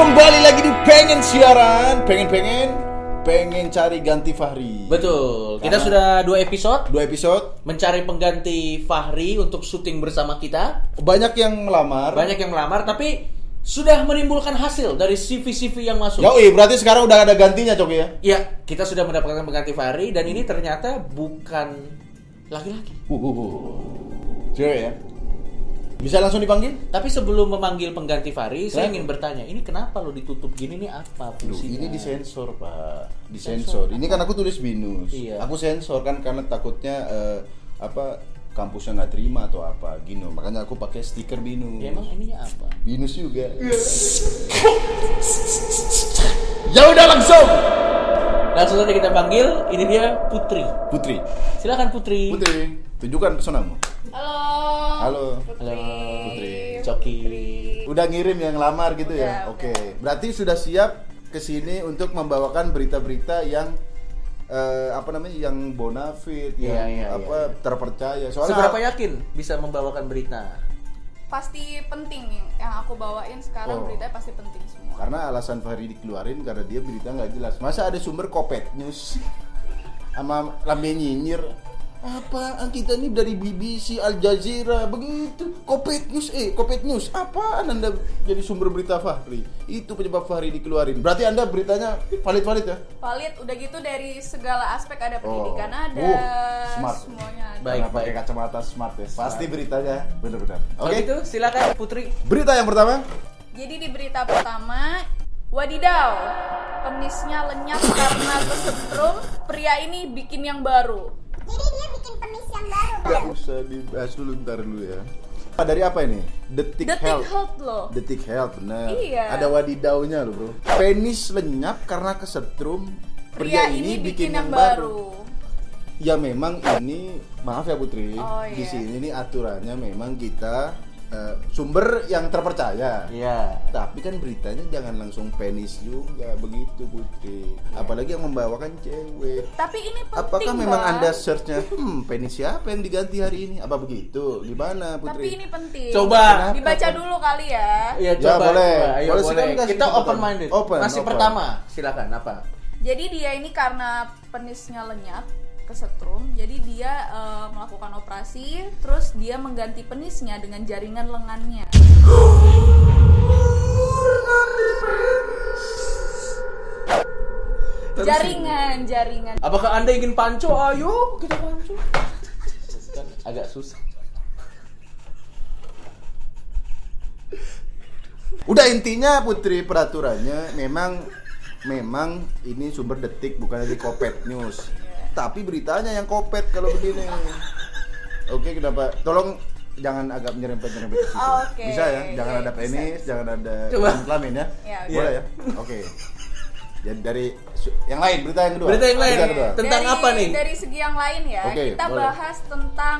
Kembali lagi di pengen siaran, pengen-pengen, pengen cari ganti Fahri. Betul. Kita Karena- sudah dua episode Dua episode, mencari pengganti Fahri untuk syuting bersama kita. banyak yang melamar. Banyak yang melamar tapi sudah menimbulkan hasil dari CV-CV yang masuk. Yoi, berarti sekarang udah ada gantinya Cok ya? Ya, kita sudah mendapatkan pengganti Fahri dan ini ternyata bukan laki-laki. Uh, uh, uh. Cewek ya? Bisa langsung dipanggil? Tapi sebelum memanggil pengganti Fahri, saya ingin bertanya, ini kenapa lo ditutup gini nih apa Duh, fungsinya? ini disensor pak, disensor. Ini kan aku tulis binus. Iya. Aku sensor kan karena takutnya eh, apa kampusnya nggak terima atau apa gini. Makanya aku pakai stiker binus. Ya, emang ininya apa? Binus juga. ya udah langsung. Langsung saja kita panggil, ini dia Putri. Putri. Silakan Putri. Putri, tunjukkan pesonamu. Halo. Halo. Putri. Halo. Putri. Coki. Udah ngirim yang lamar gitu ya? Udah, Oke. Berarti sudah siap ke sini untuk membawakan berita-berita yang eh, apa namanya? yang bonafit, Iya, yang iya, apa terpercaya. Soalnya Seberapa yakin bisa membawakan berita? Pasti penting yang aku bawain sekarang Oh. beritanya pasti penting semua. karena alasan Fahri dikeluarin karena dia berita nggak jelas. Masa ada sumber kopet news sama lambe nyinyir apa? Kita ini dari BBC Al Jazeera begitu. Kopet news eh kopet news. Apaan anda jadi sumber berita Fahri? Itu penyebab Fahri dikeluarin. Berarti anda beritanya valid valid ya? Valid. Udah gitu dari segala aspek ada pendidikan Oh. ada, Uh, smart. semuanya ada. Baik, Karena pakai kacamata smart ya? Pasti beritanya. Benar-benar. Oke. Gitu silakan Putri. berita yang pertama. Jadi di berita pertama, wadidaw, penisnya lenyap karena kesetrum, pria ini bikin yang baru. Jadi dia bikin penis yang baru, nggak Bang. usah dibahas dulu ntar dulu ya dari apa ini detik, Detik health health loh. Detik Health benar. Iya. Ada wadidaunya loh bro. Penis lenyap karena kesetrum. Pria ini bikin yang baru. Ya memang ini maaf ya Putri. Oh, Di iya. sini nih aturannya memang kita eh, sumber yang terpercaya. Iya. Tapi kan beritanya jangan langsung penis juga begitu Putri. Apalagi yang membawakan cewek. Tapi ini penting Apakah memang Bang. anda searchnya hmm penis siapa yang diganti hari ini? Apa begitu? Gimana Putri? Tapi ini penting. Coba. dibaca dulu kali ya. Iya, Ya, coba. boleh. coba. Ayo, Boleh, boleh. Kita kesempatan. open minded. Open, Masih open. pertama. Silakan apa? Jadi dia ini karena penisnya lenyap kesetrum, jadi dia eh, melakukan operasi, terus dia mengganti penisnya dengan jaringan lengannya. jaringan, jaringan. Apakah Anda ingin panco? Ayo, kita panco. Kan agak susah. Udah intinya Putri peraturannya memang memang ini sumber detik bukan dari Kopet News. Tapi beritanya yang Kopet kalau begini. Oke, kenapa? Tolong jangan agak nyerempet-nyerempet ke situ. Oke. Bisa ya? Jangan ada Bisa, penis, bisa. jangan ada Coba. kelamin ya. Ya, Boleh ya? Oke. Jadi dari yang lain, berita yang kedua. Berita yang lain. Berita kedua. Tentang dari, apa nih? Dari segi yang lain ya, Oke, kita boleh. bahas tentang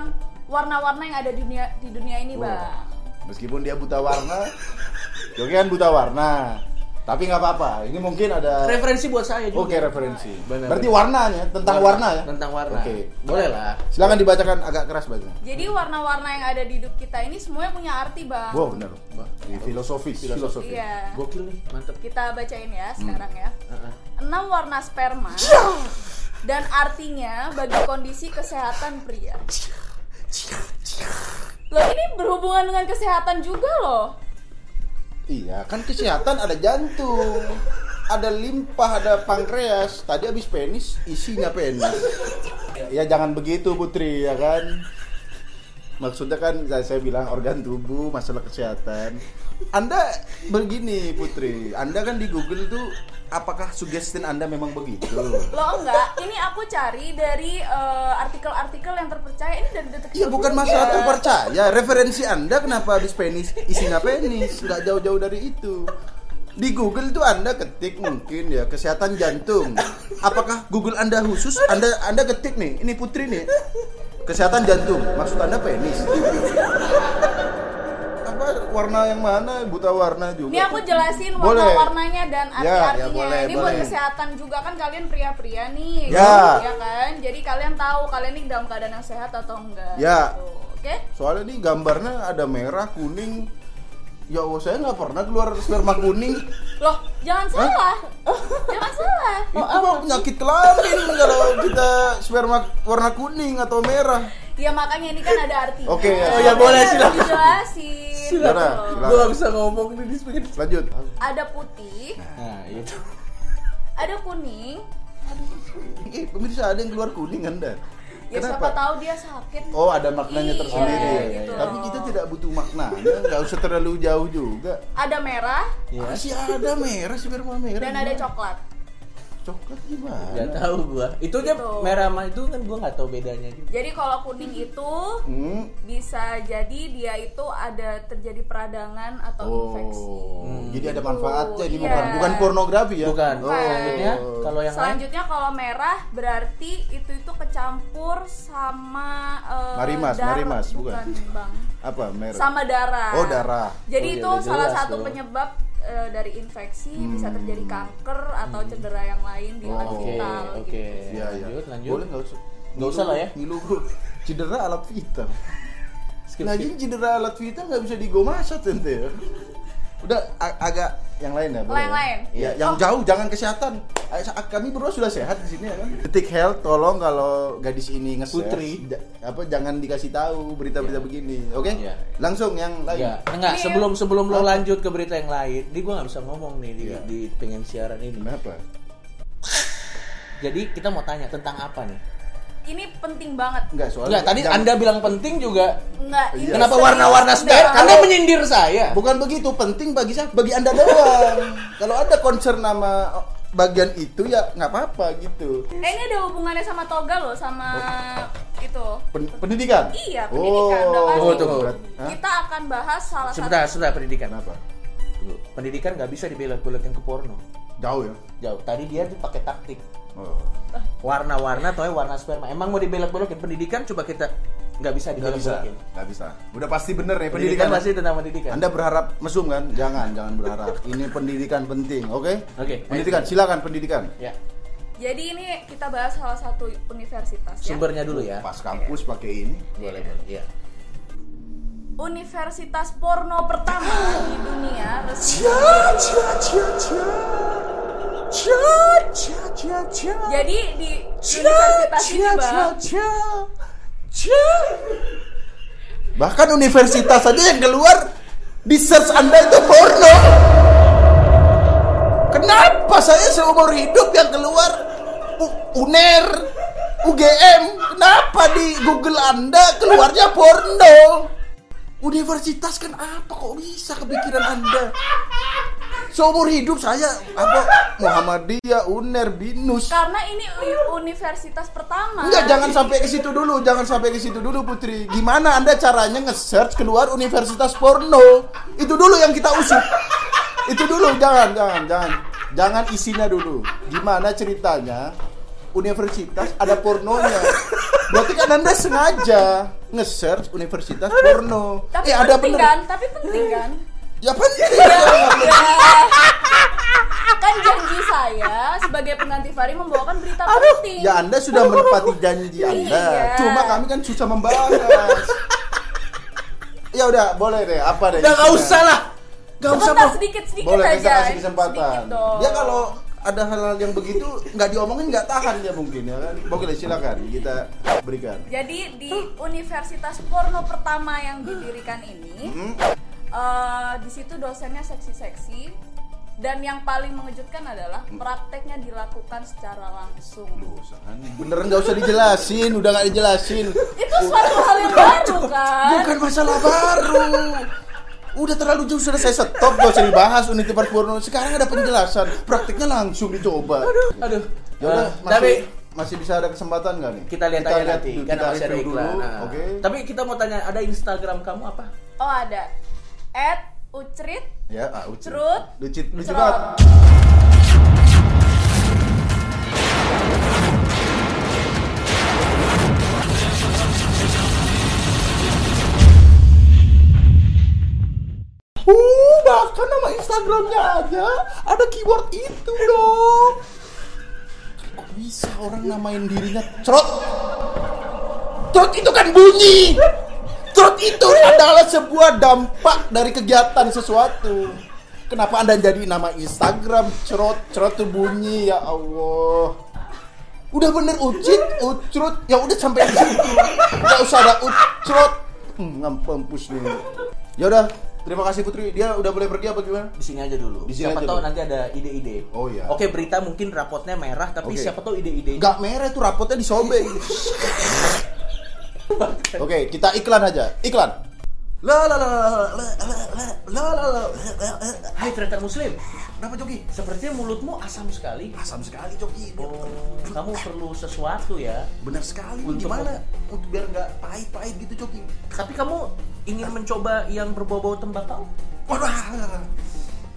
warna-warna yang ada di dunia di dunia ini, Wah. Bang. Meskipun dia buta warna, Yogi kan buta warna. Tapi nggak apa-apa. Ini mungkin ada Referensi buat saya juga. Oke referensi. Benar, Berarti benar. warnanya tentang warna, Warna, ya. tentang warna. Oke. Boleh lah. Silakan dibacakan agak keras baca. Jadi warna-warna yang ada di hidup kita ini semuanya punya arti, Bang. Wow benar. Ini filosofis. Filosofi. Iya. Gokil nih, mantep. Kita bacain ya sekarang ya. Heeh. Enam warna sperma dan artinya bagi kondisi kesehatan pria. Loh ini berhubungan dengan kesehatan juga loh. Iya, kan kesehatan ada jantung, ada limpa, ada pankreas. Tadi habis penis, isinya penis. Ya jangan begitu Putri, ya kan? Maksudnya kan saya, saya bilang organ tubuh, masalah kesehatan. Anda begini Putri, Anda kan di Google tuh apakah suggestion Anda memang begitu? Loh enggak, ini aku cari dari eh, artikel-artikel yang terpercaya ini dari detik Iya bukan masalah terpercaya. Referensi Anda kenapa habis penis isinya penis? Nggak jauh-jauh dari itu. Di Google tuh Anda ketik mungkin ya kesehatan jantung. Apakah Google Anda khusus? Anda Anda ketik nih, ini Putri nih. Kesehatan jantung. Maksud Anda penis. Apa warna yang mana? Buta warna juga. Ini aku jelasin Boleh. warna-warnanya dan Ya, ya, arti-artinya. boleh, ini buat boleh. kesehatan juga kan kalian pria-pria nih. Ya. Ya kan? Jadi kalian tahu kalian ini dalam keadaan yang sehat atau enggak. Ya. gitu. Oke? Soalnya ini gambarnya ada merah, kuning, Ya Allah, saya nggak pernah keluar sperma kuning. Loh, jangan salah. jangan salah. Itu mah penyakit kelamin kalau kita sperma warna kuning atau merah. Ya makanya ini kan ada artinya. Oke, ya. Oh, ya, boleh, silakan. Dijelasin. Silakan. Silakan. Gue gak bisa ngomong nih di speaker. Lanjut. Ada putih, Nah, itu. ada kuning. Eh, pemirsa ada yang keluar kuning Anda. Ya siapa tahu dia sakit. Oh, ada maknanya Iya, tersendiri. gitu Tapi kita tidak butuh maknanya, nggak usah terlalu jauh juga. Ada merah Ya. Masih ada merah sperma merah. dan ada coklat. Coklat gimana? Gak tahu gua. Itu aja Gitu. merah sama itu kan gua nggak tahu bedanya juga. Jadi kalau kuning itu Hmm. bisa jadi dia itu ada terjadi peradangan atau infeksi. Oh, jadi ada manfaatnya ini Iya. bukan bukan pornografi ya? Bukan. Oh. Selanjutnya kalau yang lain Selanjutnya kalau merah berarti itu itu kecampur sama eh, Marimas, darah. marimas, bukan? bang. Apa merah? Sama darah. Oh, darah. Jadi Oh, itu udah salah jelas satu tuh. penyebab eh, dari infeksi bisa Hmm. terjadi kanker atau cedera yang lain di organ Oh, Oke, vital. oke. gitu. Iya, iya. Lanjut, lanjut. Boleh nggak usah? Nggak usah lah ya. Ngilu cedera alat vital. Skip, Lagi skip. cedera alat vital nggak bisa digomasat ente ya. Udah a- agak yang lain ya. boleh Yang ya? lain? Iya, yang Oh. jauh jangan kesehatan. Sa- Kami berdua sudah sehat di sini ya kan. Detik Health tolong kalau gadis ini nge Putri. apa jangan dikasih tahu berita-berita Iya. begini. Oke? Iya. Langsung yang lain. Ya, enggak, Ini- sebelum sebelum lo lanjut ke berita yang lain, ini gua nggak bisa ngomong nih di, Iya. di pengen siaran ini. Kenapa? Jadi kita mau tanya tentang apa nih? Ini penting banget. Enggak, soalnya Enggak, tadi jangan- Anda bilang penting juga. Enggak, ini Iya. Kenapa warna-warna enggak. spare? Anda Kalau- menyindir saya. Bukan begitu, penting bagi saya, bagi Anda doang. Kalau Anda concern nama bagian itu ya nggak apa-apa gitu. Eh ini ada hubungannya sama toga loh, sama itu. Pen- pendidikan? Iya, pendidikan. Udah pasti. Tunggu, tunggu. berat. Hah? Kita akan bahas salah Sebentar, satu. sebentar pendidikan. Kenapa? Pendidikan nggak bisa dibelok-belokin ke porno. Jauh ya? Jauh. Tadi dia tuh pakai taktik. Oh. Warna-warna atau warna sperma. Emang mau dibelok-belokin pendidikan coba kita nggak bisa Nggak bisa, dibelok-belokin. nggak bisa. Udah pasti bener ya Pendidikan pendidikan. pasti tentang pendidikan. Anda berharap mesum kan? Jangan, jangan berharap. Ini pendidikan penting, oke? Oke. Pendidikan, silakan pendidikan. Ya. Jadi ini kita bahas salah satu universitas ya. Sumbernya dulu ya. Pas kampus pakai ini. Boleh, boleh. Iya. Universitas porno pertama di dunia resmi. Jadi di universitas ini bang, Bahkan universitas saja yang keluar di search Anda itu porno. Kenapa saya seumur hidup yang keluar? U- UNER, UGM, kenapa di Google Anda keluarnya porno? Universitas kan apa kok bisa kepikiran Anda? Seumur hidup saya apa Muhammadiyah, UNER, BINUS. karena ini universitas pertama. Enggak, jangan sampai ke situ dulu, jangan sampai ke situ dulu Putri. Gimana Anda caranya nge-search keluar universitas porno? Itu dulu yang kita usut. Itu dulu, jangan, jangan, jangan. Jangan isinya dulu. Gimana ceritanya? Universitas ada pornonya. Berarti kan Anda sengaja nge-search universitas porno. Tapi eh, ada penting bener. kan? Tapi penting kan? Ya penting. Jangan kan janji saya sebagai pengganti Fari membawakan berita penting. Ya Anda sudah menepati janji Anda. Iya. Cuma kami kan susah membahas. ya udah, boleh deh. Apa deh? Udah nggak isinya? usah lah. Nggak usah Sebentar Bro. sedikit-sedikit Boleh aja. kita kasih kesempatan. Sedikit dong. Dia kalau ada hal-hal yang begitu nggak diomongin nggak tahan dia mungkin ya kan. Boleh silakan kita berikan. Jadi di universitas porno pertama yang didirikan ini, Hmm? eh, di situ dosennya seksi-seksi dan yang paling mengejutkan adalah Hmm. prakteknya dilakukan secara langsung. Beneran nggak usah dijelasin, udah nggak dijelasin. Itu suatu hal yang baru kan? Bukan masalah baru. Udah terlalu jauh sudah saya stop gak usah dibahas universitas porno. Sekarang ada penjelasan, praktiknya langsung dicoba. Aduh. Ya udah, Eh, masih, tapi masih bisa ada kesempatan nggak nih? kita lihat aja nanti dulu, karena kita masih ada iklan. dulu, Nah, Oke. Tapi kita mau tanya ada Instagram kamu apa? Oh ada. At Ucrit Ya, ah. Cerut. Lucit, lucit banget. Instagramnya aja ada keyword itu dong. Kok bisa orang namain dirinya Trot? Trot itu kan bunyi. Trot itu adalah sebuah dampak dari kegiatan sesuatu. Kenapa anda jadi nama Instagram cerot cerot tuh bunyi ya Allah. Udah bener ucit, ucrut, ya udah sampai situ. Gak usah ada ucrot. Hmm, ngampus nih. Ya udah, terima kasih Putri. Dia udah boleh pergi apa gimana? Di sini aja dulu. Di sini siapa aja tahu dulu. nanti ada ide-ide. Oh, iya. Oke, berita mungkin rapotnya merah tapi Oke. siapa tahu ide-ide. Gak merah tuh rapotnya disobek. Oke, kita iklan aja. Iklan. La la la la la la la la la la. Hai tretan muslim. Kenapa Joki? Sepertinya mulutmu asam sekali. Asam sekali Joki. Oh, kamu perlu sesuatu ya. Benar sekali. Untuk- Gimana? Untuk biar nggak pahit-pahit gitu Joki. Tapi kamu ingin mencoba yang berbau-bau tembakau? Waduh.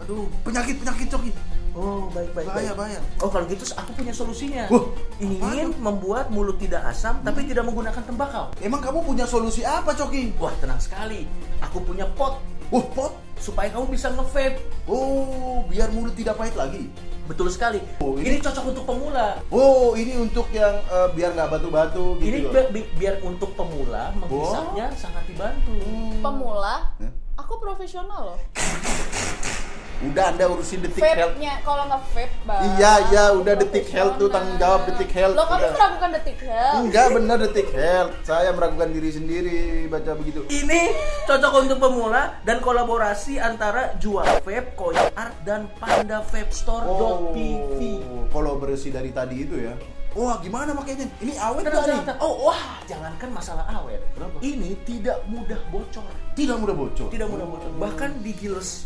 Aduh, penyakit penyakit Joki. Oh, baik baik. Bahaya, baik. bahaya. Oh, kalau gitu aku punya solusinya. Wah, ingin apaan? membuat mulut tidak asam tapi tidak menggunakan tembakau. Emang kamu punya solusi apa Joki? Wah, tenang sekali. Aku punya pot Wah, pot. Supaya kamu bisa nge-vape. Oh, biar mulut tidak pahit lagi. Betul sekali. Oh, ini- ini... cocok untuk pemula. Oh, ini untuk yang eh, biar nggak batu-batu gitu. ini loh. bi- bi- biar untuk pemula menghisapnya sangat dibantu. Pemula, Hah? aku profesional loh. Udah Anda urusin detik health. Vape-nya kalau nggak vape bang. Iya, iya, udah detik health tuh, tanggung jawab detik health, Lo kamu udah. meragukan detik health. Enggak benar detik health. Saya meragukan diri sendiri baca begitu. Ini cocok untuk pemula dan kolaborasi antara Jual Vape, Koin Art dan Panda Vape Store.pv. Oh, kolaborasi dari tadi itu ya. Wah, gimana makanya? Ini awet nggak nih? Oh, wah, jangankan masalah awet. Kenapa? Ini tidak mudah bocor. Tidak mudah bocor. Tidak mudah bocor. Bahkan digiles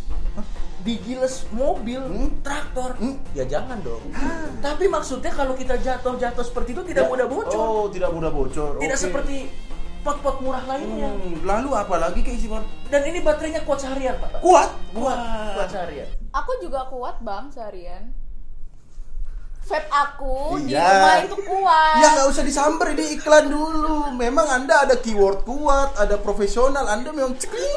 digiles mobil, Hmm? traktor, Hmm? ya jangan dong. Tapi maksudnya kalau kita jatuh-jatuh seperti itu tidak mudah bocor. Oh, tidak mudah bocor. Tidak Oke. seperti pot-pot murah lainnya. Hmm, lalu apa lagi keisi Bang? Dan ini baterainya kuat seharian, Pak. Kuat. Kuat, Wah. kuat seharian. Aku juga kuat bang seharian. Vape aku di Iya. rumah itu kuat. Ya nggak usah disamber ini iklan dulu. Memang anda ada keyword kuat, ada profesional. Anda memang cekling.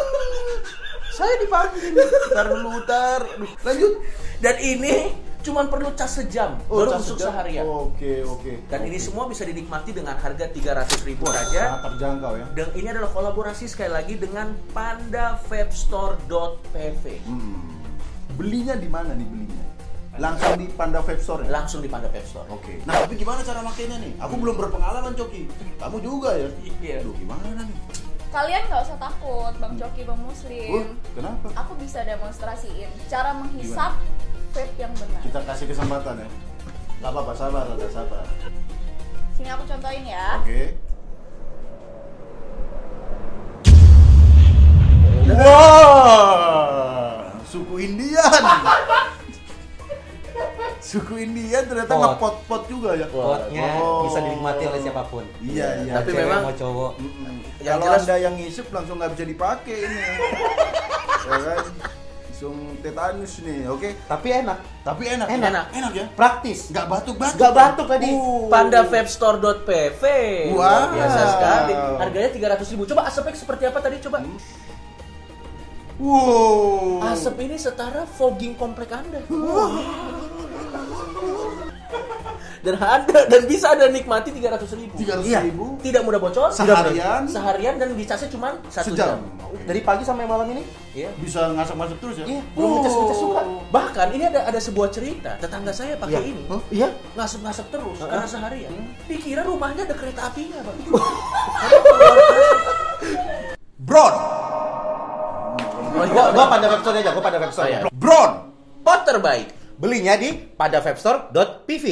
Saya dipanggil. Tar dulu, tar. Aduh, Lanjut. Dan ini cuman perlu cas sejam, baru cas busuk sejam. seharian. Oke, oke. Dan ini semua bisa dinikmati dengan harga 300 ribu Wah, saja. sangat terjangkau ya. Dan ini adalah kolaborasi sekali lagi dengan pandavapestore.pv. Hmm. Belinya di mana nih belinya? Langsung di Panda Vape Store ya? Langsung di Panda Vape Store. Oke. Nah, tapi gimana cara makainya nih? Aku belum berpengalaman, Coki. Kamu juga ya? Iya. Aduh, gimana nih? Kalian nggak usah takut, bang Coki, bang Muslim. Uh, kenapa? Aku bisa demonstrasiin cara menghisap vape yang benar. Kita kasih kesempatan ya. Gak apa-apa, sabar, ada sabar. Sini aku contohin ya. Oke. Wah, suku Indian. suku Indian ternyata Pot. ngepot-pot juga ya. Potnya Oh. bisa dinikmati oleh siapa pun. Iya, iya. Tapi Cewek memang- mau cowok. Mm-mm. Yang Kalau jelas- anda yang ngisep langsung nggak bisa dipakai ini. ya kan? Langsung tetanus nih, oke? Tapi enak. Tapi enak, Enak. enak ya. Praktis. Nggak batuk-batuk. Nggak batuk tadi. Uh. Pandavapestore.pv. Wow. Luar biasa sekali. Harganya 300 ribu. Coba asapnya seperti apa tadi? Coba. Wow. Asap ini setara fogging komplek Anda. Dan Anda dan bisa Anda nikmati 300 ribu. 300 Iya. ribu. Tidak mudah bocor. Seharian. Seharian dan dicasnya cuma satu Sejam. jam. Dari pagi sampai malam ini? Iya. bisa ngasak-ngasak terus ya? Iya. Belum ngecas-ngecas Oh. suka. Bahkan ini ada ada sebuah cerita. Tetangga saya pakai Iya. ini. Hah? Iya. Ngasap-ngasap terus Heeh. karena seharian. Dikira rumahnya ada kereta apinya, Bang. Bron. Gua, gua pada website aja, gua pada website. Oh, iya. Bron. Pot terbaik. Belinya di padavapestore.pv.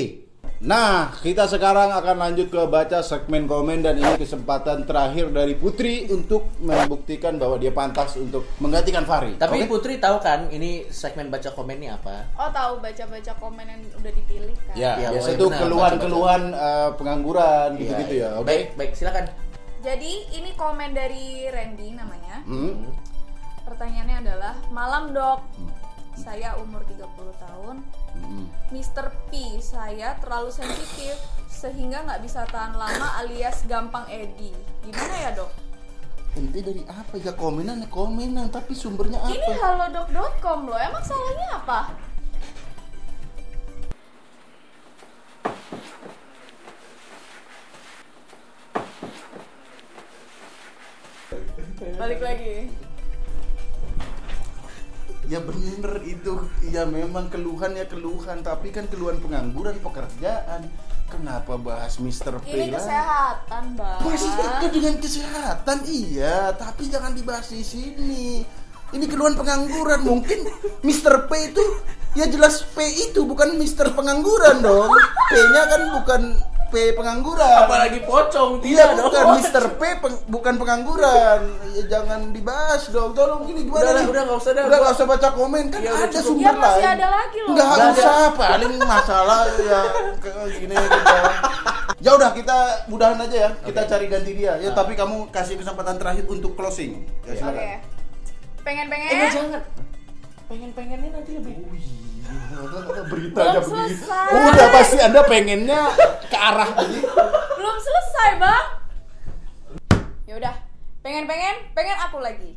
Nah, kita sekarang akan lanjut ke baca segmen komen dan ini kesempatan terakhir dari Putri untuk membuktikan bahwa dia pantas untuk menggantikan Fahri. Tapi Oke? Putri tahu kan ini segmen baca komen ini apa? Oh tahu baca-baca komen yang udah dipilih kan? ya, Iya, biasa itu keluhan-keluhan eh, pengangguran Iya, gitu-gitu iya. ya. Oke. Baik, baik, silakan. Jadi ini komen dari Randy namanya. Hmm. Pertanyaannya adalah, malam dok, saya umur 30 tahun, Hmm. Mr. P, saya terlalu sensitif sehingga nggak bisa tahan lama alias gampang edi. Gimana ya dok? Ente dari apa ya komenan komenan tapi sumbernya apa? Ini halodoc.com loh, emang salahnya apa? balik lagi Ya bener itu, ya memang keluhan ya keluhan, tapi kan keluhan pengangguran pekerjaan. Kenapa bahas Mr. P ini kesehatan bang Masih itu dengan kesehatan iya, tapi jangan dibahas di sini. Ini keluhan pengangguran, mungkin Mr. P itu ya jelas P itu bukan Mr. pengangguran dong. P-nya kan bukan P pengangguran. Apalagi pocong, Iya bukan dong. Mr. P peng- bukan pengangguran. Ya, jangan dibahas dong. Tolong ini gimana? Udah nih? udah, nggak usah dah. Udah nggak usah baca komen kan Ya, udah ada cukup. sumber Ya, masih lain. ada lagi loh. Nggak usah paling masalah ya kayak gini kita. Ya udah kita mudahan aja ya. Kita cari ganti dia. Ya tapi kamu kasih kesempatan terakhir untuk closing. Ya oke silakan. pengen pengen Eh, jangan. Pengen-pengennya nanti lebih. Berita Belum aja begini. Udah pasti Anda pengennya arah. Belum selesai bang. Ya udah pengen pengen pengen aku lagi